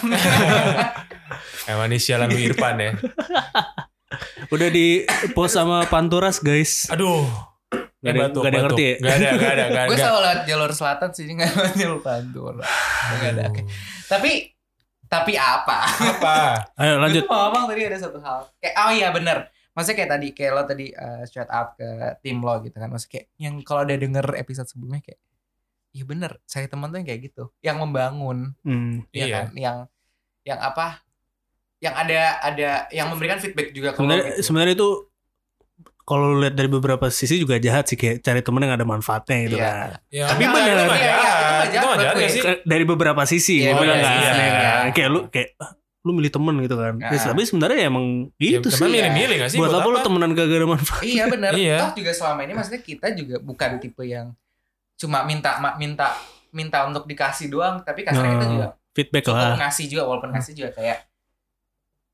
[LAUGHS] Emang ini sialan lu Irfan ya. [LAUGHS] Udah di post sama Panturas guys. Aduh. Gak ada, Batuk, gak ada yang ngerti ya? Gak ada, gak ada, gak gue ada. selalu lewat jalur selatan sih, nggak lewat jalur pantur. Nggak ada. oke. Tapi tapi apa? Apa? [LAUGHS] Ayo lanjut. Gue mau ngomong tadi ada satu hal. Kayak oh iya bener. Maksudnya kayak tadi kayak lo tadi uh, shout out ke tim lo gitu kan. Maksudnya kayak yang kalau udah denger episode sebelumnya kayak Iya bener, saya teman tuh yang kayak gitu, yang membangun, Hmm. ya Iya. kan, yang yang apa, yang ada ada yang memberikan feedback juga Sebenarnya gitu. sebenarnya itu kalau lu lihat dari beberapa sisi juga jahat sih kayak cari temen yang ada manfaatnya gitu Iya. kan. Ya, Tapi enggak, bener. itu Iya, iya, itu jahat. Itu gue. sih? Dari beberapa sisi gue bilang iya, kan. iya, ya iya. kan. Kayak lu kayak ah, lu milih temen gitu kan. Ah. Ya, tapi sebenarnya emang Ya, gitu teman sih. milih-milih gak sih? buat apa lu temenan gak ada manfaat? Iya bener. Iya. Toh juga selama ini maksudnya kita juga bukan tipe yang cuma minta ma- minta minta untuk dikasih doang, tapi kasarnya kita Nah, juga Feedback lah. ngasih juga walaupun ngasih juga kayak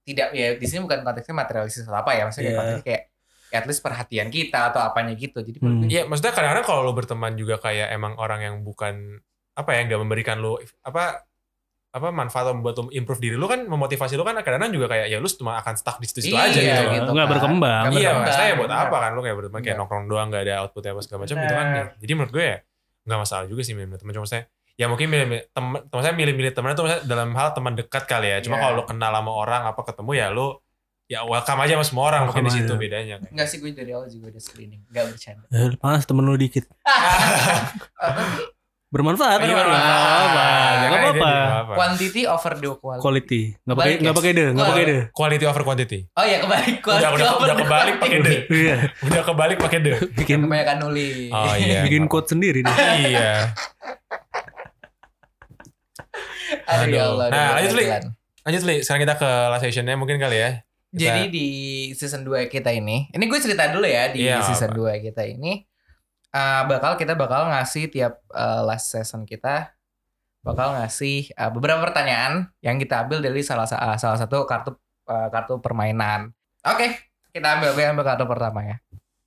tidak ya di sini bukan konteksnya materialistis atau apa ya maksudnya kayak Iya. konteksnya kayak ya, at least perhatian kita atau apanya gitu jadi Hmm. Iya, maksudnya kadang-kadang kalau lu berteman juga kayak emang orang yang bukan apa ya, nggak memberikan lu apa apa manfaat atau membuat lu improve diri lu kan memotivasi lu kan kadang-kadang juga kayak ya lu cuma akan stuck di situ-situ Iya, aja gitu. loh. gitu. Nggak kan. berkembang. Iya, berkembang, maksudnya buat bener. apa kan lu kayak berteman kayak Bener. nongkrong doang nggak ada output apa segala macam gitu kan. Jadi menurut gue ya nggak masalah juga sih milih teman cuma saya ya mungkin milih teman teman saya milih-milih teman itu dalam hal teman dekat kali ya. Cuma Iya. kalau lu kenal sama orang apa ketemu ya lu ya welcome aja sama semua orang mungkin di Welcome situ bedanya. Enggak sih gue dari awal juga udah screening nggak bercanda Eh, panas temen lu dikit. [LAUGHS] Bermanfaat. Iya, Nggak bermanfaat. Nggak apa-apa. nggak quantity over the quality Quality. Nggak pakai Balik ya? nggak pakai deh. Nggak pakai deh. Quality over quantity. oh iya kebalik quality Udah udah over udah kebalik pakai quantity. de. Iya. Udah kebalik pakai de. Bikin kebanyakan nulis Oh iya. [LAUGHS] bikin quote sendiri deh. iya. Aduh, ya Aduh. Allah, Nah, lanjut, Li. Lanjut Li, sekarang kita ke last sessionnya mungkin kali ya. Kita- Jadi di season 2 kita ini, ini gue cerita dulu ya di Iya, season apa. 2 kita ini uh, bakal kita bakal ngasih tiap uh, last season kita bakal ngasih uh, beberapa pertanyaan yang kita ambil dari salah sa- uh, salah satu kartu uh, kartu permainan. Oke, kita ambil gue ambil kartu pertama ya.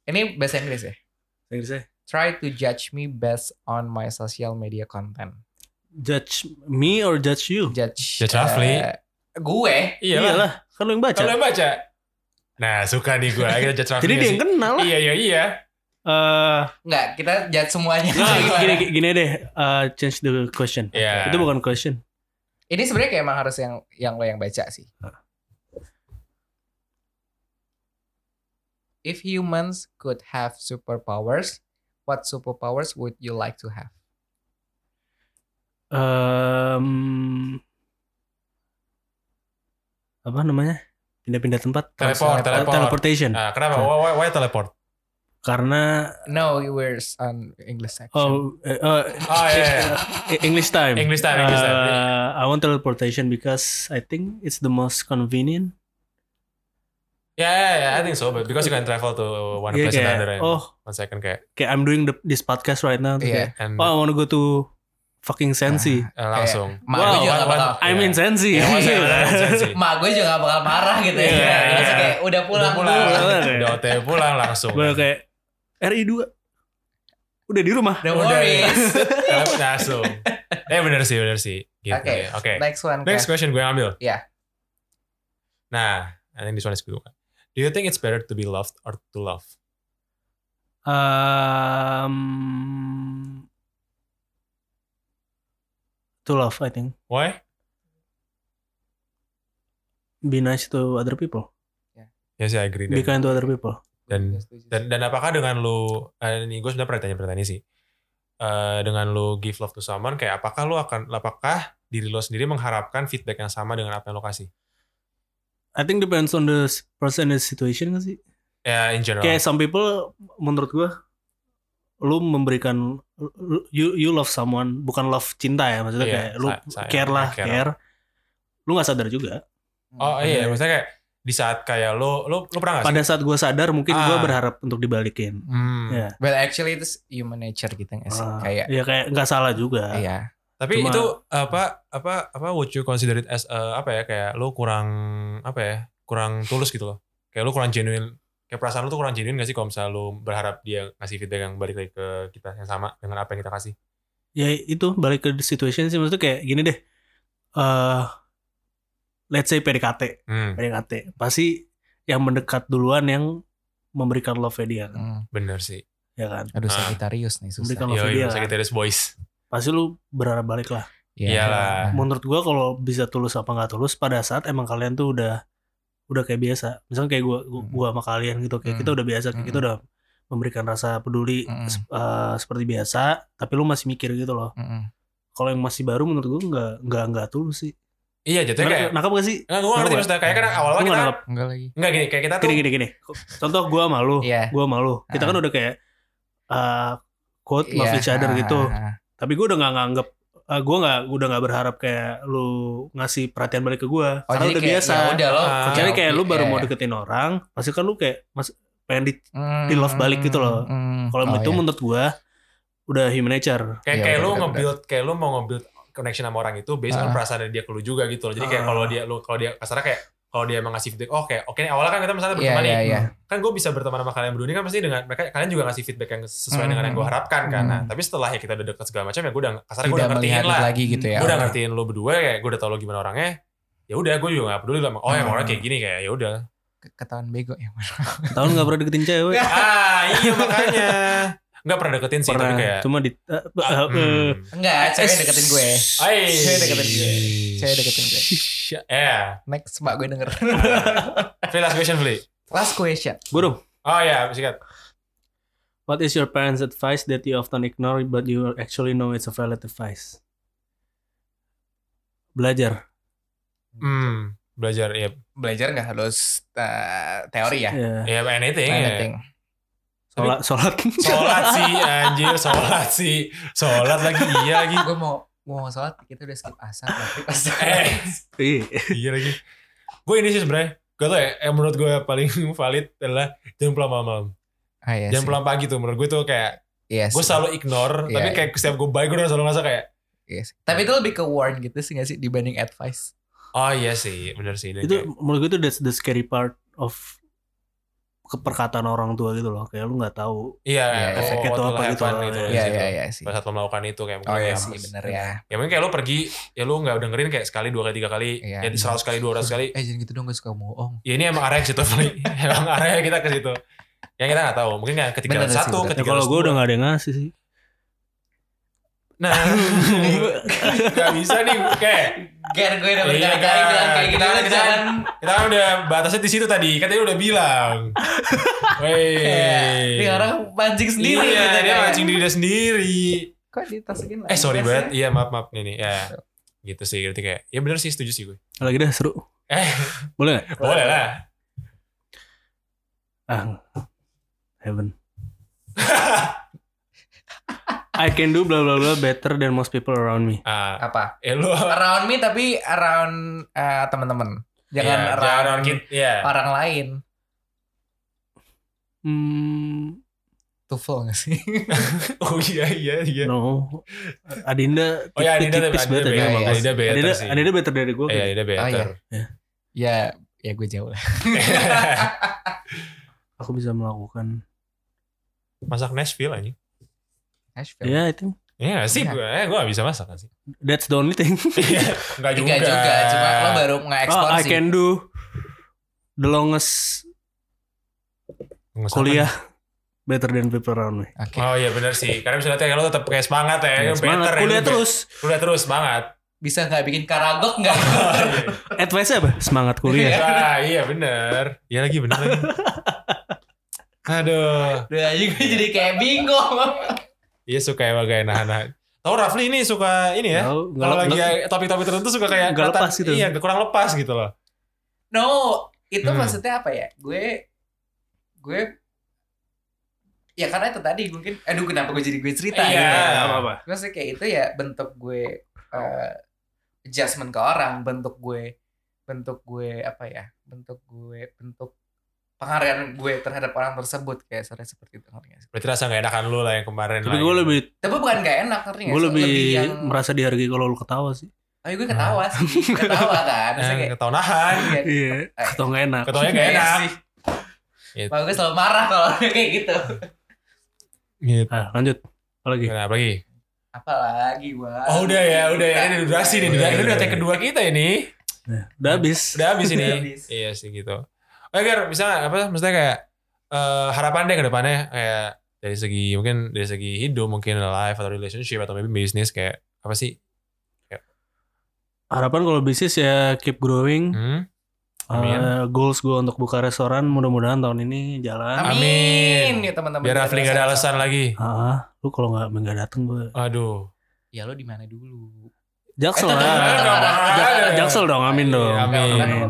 Ini bahasa Inggris ya. Inggrisnya. Try to judge me based on my social media content. Judge me or judge you? Judge. Judge Rafli. uh, gue. Iya lah. Iyalah, kan lu yang baca. Kalau yang baca. Nah, suka nih gue. Kita judge Raffi Jadi nggak dia yang sih? kenal lah. Iya, iya, iya. Eh, Enggak, kita judge semuanya. nah, [LAUGHS] Gimana? gini, gini deh, eh, change the question. Iya. Itu bukan question. Ini sebenarnya kayak emang harus yang yang lo yang baca sih. If humans could have superpowers, what superpowers would you like to have? Em, apa namanya? Pindah-pindah tempat. Teleport, Eh, teleport. Teleportation. Nah, kenapa? Why, why, why teleport? Karena No, we're on English section. oh, eh, oh, Oh, iya, iya. eh, English time. English time, English time. Uh, I want teleportation because I think it's the most convenient. Yeah, yeah, yeah, I think so. But because you can travel to one Iya, place to kayak, another in oh, one second kayak. kayak I'm doing the, this podcast right now. Iya. kayak, And oh, I want to go to fucking Sensi. eh, langsung. Mak Wow, gue juga gak bakal one- I'm in Sensi. Yeah, [LAUGHS] second. Mak gue juga gak bakal marah gitu ya. Iya, Langsung iya. kayak udah pulang. Udah pulang. Pulang. Udah OTW pulang langsung. Gue kayak RI 2 udah di rumah. No Udah. [LAUGHS] langsung. Eh bener sih, bener sih. Gitu Oke, ya. Oke. next one. Next question gue ambil. Iya. Nah, I think this one is good one. Do you think it's better to be loved or to love? Um, to love, I think. Why? Be nice to other people. Ya sih, I agree. Be kind to other people. dan, setuju. dan, dan apakah dengan lu, eh, ini gue sudah pernah tanya pertanyaan sih. Eh, dengan lu give love to someone, kayak apakah lu akan, apakah diri lo sendiri mengharapkan feedback yang sama dengan apa yang lo kasih? I think depends on the person and the situation gak sih? Ya, in general. Kayak some people menurut gua lu memberikan lu- you you love someone bukan love cinta ya maksudnya Iya, kayak lu sa- sayang, care lah care. care. Lu nggak sadar juga. Oh iya, Iya. maksudnya kayak di saat kayak lo, lo, lo pernah gak sih? Pada saat gua sadar mungkin gua Ah. berharap untuk dibalikin. Hmm. Ya. But actually it's human nature gitu nggak sih? Ah, Kayak ya kayak nggak salah juga. iya. Tapi Cuma- itu apa apa apa would you consider it as uh, apa ya kayak lo kurang apa ya kurang tulus gitu loh. Kayak lu kurang genuine. Kayak perasaan lu tuh kurang genuine gak sih kalau misalnya lu berharap dia ngasih feedback yang balik lagi ke kita yang sama dengan apa yang kita kasih. ya itu balik ke situation sih maksudnya kayak gini deh eh let's say PDKT Hmm, PDKT pasti yang mendekat duluan yang memberikan love dia kan Hmm. bener sih. ya kan Aduh Ah. Sagittarius nih susah. Memberikan love dia kan Sagittarius Boys. pasti lu berharap balik lah Iya. Iyalah. menurut gua kalau bisa tulus apa nggak tulus pada saat emang kalian tuh udah udah kayak biasa misalnya kayak gua gua, Hmm. gua sama kalian gitu kayak Hmm. kita udah biasa kayak kita Hmm. udah memberikan rasa peduli Hmm. eh, seperti biasa tapi lu masih mikir gitu loh Mm-mm. kalau yang masih baru menurut gua nggak nggak nggak tulus sih Iya, jatuhnya kayak nangkap gak sih Enggak, gue ngerti maksudnya kayak kan awal-awal Lu kita nggak nangkap Enggak lagi. enggak gini, kayak kita tuh gini gini gini contoh gua malu Iya. gua malu kita kan Ah. udah kayak uh, quote love Iya. each other Ah, gitu ah, tapi gua udah nggak nganggep uh, gua nggak udah nggak berharap kayak lu ngasih perhatian balik ke gua Oh, karena jadi udah kayak, biasa ya udah lo. Ah. kecuali kayak lu baru Iya, mau iya. deketin orang pasti kan lu kayak mas pengen di Hmm, di love balik gitu loh. hmm. kalau Oh, itu iya. menurut gua udah human nature kayak Iya, kayak lu nge-build kayak lu mau nge-build connection sama orang itu based on Ah. perasaan dia ke lu juga gitu loh. Jadi kayak Ah. kalau dia lu kalau dia kasarnya kayak kalau dia emang ngasih feedback, oh kayak oke nih awalnya kan kita misalnya berteman iya, nih, iya. kan gue bisa berteman sama kalian berdua ini kan pasti dengan mereka kalian juga ngasih feedback yang sesuai Hmm. dengan yang gue harapkan kan. Nah, Hmm. tapi setelah ya kita udah deket segala macam ya gue udah kasarnya gue udah ngertiin lah. lagi gitu ya. Gue udah Oke. ngertiin lu berdua kayak gue udah tau lu gimana orangnya. Ya udah gue juga gak peduli lah. Oh emang Hmm. orangnya kayak gini kayak ya udah. Ke- Ketahuan bego ya. tahun nggak pernah deketin cewek ah iya makanya. [LAUGHS] Nggak pernah deketin sih pernah tapi kayak. cuma di uh, uh, uh, Hmm. Enggak, cewek deketin gue. Ay. Cewek deketin gue. Cewek deketin gue. Eh, Next, mbak gue denger. [LAUGHS] Free last question, Fli. Last question. dong Oh ya, sikat. What is your parents' advice that you often ignore but you actually know it's a valid advice? Belajar. Hmm, belajar ya. Belajar nggak harus uh, teori ya? Ya. Ya anything. ya. Anything. Sholat, sholat. Sholat sih anjir, sholat sih. Sholat lagi iya lagi. Gue mau mau sholat kita udah skip asar tapi pas Eh, Iya. iya lagi. Gue ini sih sebenarnya. Gak tau ya, yang menurut gue paling [LAUGHS] valid adalah jangan pulang malam. Ah, iya jangan sih. pulang pagi tuh. Menurut gue tuh kayak, Iya gue selalu ignore. Iya, tapi iya. kayak setiap gue balik, gue udah selalu ngerasa kayak, Iya sih. Tapi itu lebih ke warn gitu sih gak sih dibanding advice. oh iya sih, bener sih. Itu kayak, menurut gue itu that's the scary part of keperkataan orang tua gitu loh. Kayak lu nggak tahu. iya, Iya, oh, efeknya tuh apa gitu gitu. iya. Iya iya iya sih. Pada saat lo melakukan itu kayak Oh iya ya, sih bener ya. Ya mungkin kayak lo pergi, ya lo gak dengerin kayak sekali, dua kali, tiga kali, Iya. ya seratus kali, dua ratus kali. Eh jangan gitu dong gue suka bohong. Ya ini emang arahnya ke situ, [LAUGHS] [LAUGHS] emang arahnya kita ke situ. Yang kita gak tahu. Mungkin Bener sih, satu. Ya, ketika kalau gue udah nggak ada yang ngasih sih. Nah, [LAUGHS] gak bisa nih. Kayak Ger gue udah Iya, berkali-kali bilang kayak kita- gitu kita- jangan. kita kan udah batasnya di situ tadi. Katanya udah bilang. [LAUGHS] Wey. Ini orang pancing sendiri Iya, gitu dia kan. mancing diri dia sendiri. Kok ditasukin Eh sorry banget. Iya maaf maaf nih nih. Ya. Gitu sih. Berarti kayak. Ya bener sih setuju sih gue. Lagi dah seru. Eh Boleh nggak? [LAUGHS] boleh lah. Ah, heaven. [LAUGHS] I can do blah blah blah better than most people around me. Ah, Apa? eh lu. Around me tapi around eh, teman-teman. Jangan Iya, around jangan kid- Iya. orang lain. Hmm, Tufel gak sih? [LAUGHS] Oh iya iya iya. no. Adinda Oh ya Adinda tipis Adinda better. better. Iya, iya. Adinda better Adinda, sih. Adinda better dari gue. Iya Adinda better. ya, ya gue jauh lah. [LAUGHS] Aku bisa melakukan. Masak Nashville aja. Nashville. Ya itu. Iya gak sih, Iya. gue eh, gue gak bisa masak kan sih. That's the only thing. [LAUGHS] Enggak juga. Enggak juga, cuma lo baru Oh, nge-explore I can do the longest Nggak kuliah better than people around me. Oke. Oh iya benar sih. Karena misalnya kayak lo tetap kayak semangat ya, Ya, yang semangat. better ya, Kuliah be- terus. Kuliah terus semangat. Bisa nggak bikin karagok nggak? [LAUGHS] Advice apa? Semangat kuliah. Wah, iya bener. Iya lagi lagi. [LAUGHS] Aduh. Udah gue jadi kayak bingung. Iya suka emang kayak nahan-nahan. Tahu Rafli ini suka ini ya. Nggak Kalau lagi topik-topik tertentu suka kayak kelihatan- lepas gitu. Iya, kurang lepas gitu loh. No, itu Hmm. maksudnya apa ya? Gue, gue, ya karena itu tadi mungkin, aduh kenapa gue jadi gue cerita Iya. gitu. Nggak apa-apa. Maksudnya kayak itu ya bentuk gue eh, adjustment ke orang, bentuk gue, bentuk gue apa ya? Bentuk gue, bentuk penghargaan gue terhadap orang tersebut kayak sore seperti itu ngerti sih? Berarti rasa gak enakan lu lah yang kemarin Tapi gue gitu. lebih Tapi bukan gak enak ngerti gue sih? lebih, yang merasa dihargai kalau lu ketawa sih. Oh gue ketawa sih, [LAUGHS] ketawa kan. Maksudnya Yang kayak, ketahuan nahan. [LAUGHS] iya. Iya, atau nggak enak. Ketawanya gak Iya enak. sih. Gitu. Makanya gue selalu marah kalau [LAUGHS] kayak gitu. Gitu. Ah, lanjut. Apa lagi? Nah, apa lagi? Apalagi wah. Oh udah ya, udah ya. Ini durasi nih. Udah, Ini udah udah. take kedua kita ini. Nah, udah habis. Udah habis ini. Udah habis. iya sih gitu. Oke, bisa nggak apa maksudnya kayak eh, harapan deh ke depannya kayak dari segi mungkin dari segi hidup mungkin life atau relationship atau maybe bisnis kayak apa sih? Harapan kalau bisnis ya keep growing. Hmm? Amin. Eh, goals gue untuk buka restoran mudah-mudahan tahun ini jalan. Amin. Amin. Ya teman-teman. Biar Rafli gak ada alasan lagi. Ah, lu kalau nggak nggak dateng gue Aduh. Ya lo di mana dulu? Jaksel Eh, lah. tetep- Jaksel dong, amin Iya, dong. amin. Kan Amin.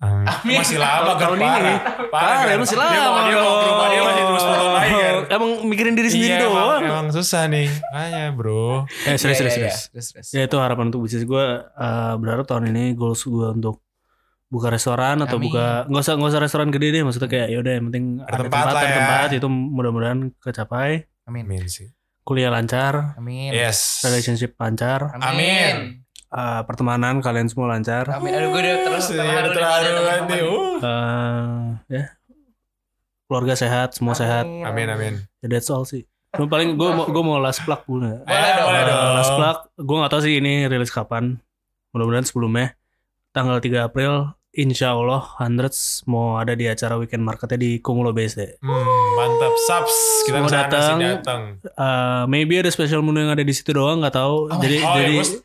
Amin. Amin. Masih lama Tahun Gar, ini. parah. Parah, ya masih Dia lama. mau dia mau ke rumah dia masih terus Gar. Emang mikirin diri sendiri Iya, emang, doang. emang susah nih. Makanya bro. Eh, serius, Iya, serius, iya, serius. iya. Ya itu harapan untuk bisnis gue. eh, berharap tahun ini goals gue untuk buka restoran atau Amin. buka nggak usah nggak usah restoran gede deh maksudnya kayak yaudah yang penting Ada ada, tempat tempat, ya. tempat itu mudah-mudahan kecapai Amin. Amin sih. kuliah lancar Amin. Yes. relationship lancar Amin. Eh, pertemanan kalian semua lancar Amin. Aduh gue udah terus Iya, terharu nih, terharu kan nih. Uh. Eh, ya keluarga sehat semua sehat Amin amin. ya that's all sih Cuma paling gue mau gue mau last plug dulu ya. Boleh Eh, dong. boleh Eh, dong. last plug gue gak tahu sih ini rilis kapan mudah-mudahan sebelumnya tanggal 3 April Insya Allah Hundreds mau ada di acara weekend marketnya di Kumulo BSD. Hmm, mantap. Subs. Kita ke sana datang. datang. Uh, maybe ada special menu yang ada di situ doang nggak tahu. Oh, jadi oh, ya, jadi gua-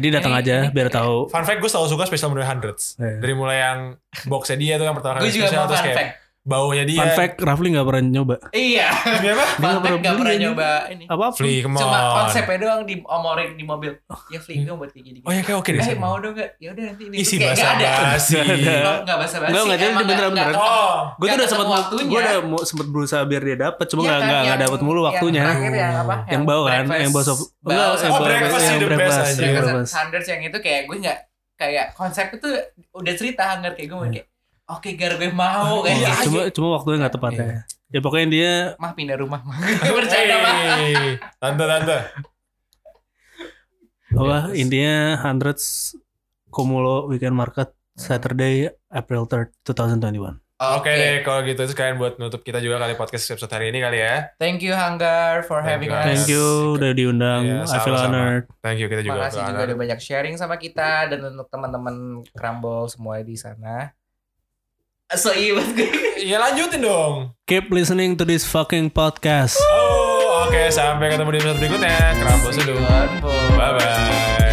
jadi datang aja ini- biar tahu. Fun fact gue selalu suka special menu hundreds. Eh. Dari mulai yang boxnya dia tuh yang pertama Gue kali juga spesial mau terus fun kayak fact. Baunya dia. Fun fact, Rafli nggak pernah nyoba. Iya. Demi apa? Fun fact pernah gak pernah aja. nyoba ini. Apa? Flea, come on. Cuma konsepnya doang diomorin di mobil. Ya Fli gue buat kayak gini. Oh ya kayak oke deh. Eh mau dong gak? Ya udah nanti ini. Isi bahasa nggak ada. basi. Nggak bahasa basi. Enggak, enggak, jadi beneran, beneran. Oh, Gue tuh udah sempat waktunya. gue udah mau sempat berusaha biar dia dapet, cuma Iya nggak nggak nggak yang- dapet mulu waktunya. Yang terakhir yang apa? Yang bau kan, yang bau sop. Oh, bau- breakfast sih yang the best aja. yang Breakfast breakfast. Sanders yang itu kayak gue nggak kayak konsep itu udah cerita Hunger kayak gue mau kayak oke gar gue mau kayak Iya, gitu. Cuma cuma waktunya nggak tepat ya. Ya pokoknya dia mah pindah rumah mah [LAUGHS] bercanda mah tante tante. apa Yes. intinya hundreds Kumulo Weekend Market Saturday April 3rd 2021. Oke deh kalau gitu sekalian buat nutup kita juga kali podcast episode hari ini kali ya. thank you Hunger for Thank having you, us Thank you udah diundang. Iya, I feel honored. Thank you kita juga. Makasih juga udah banyak sharing sama kita dan untuk teman-teman Crumble semua di sana. So iya buat gue. Ya lanjutin dong. Keep listening to this fucking podcast. Oh, oke sampai ketemu di episode berikutnya. Kerambos dulu. Bye bye.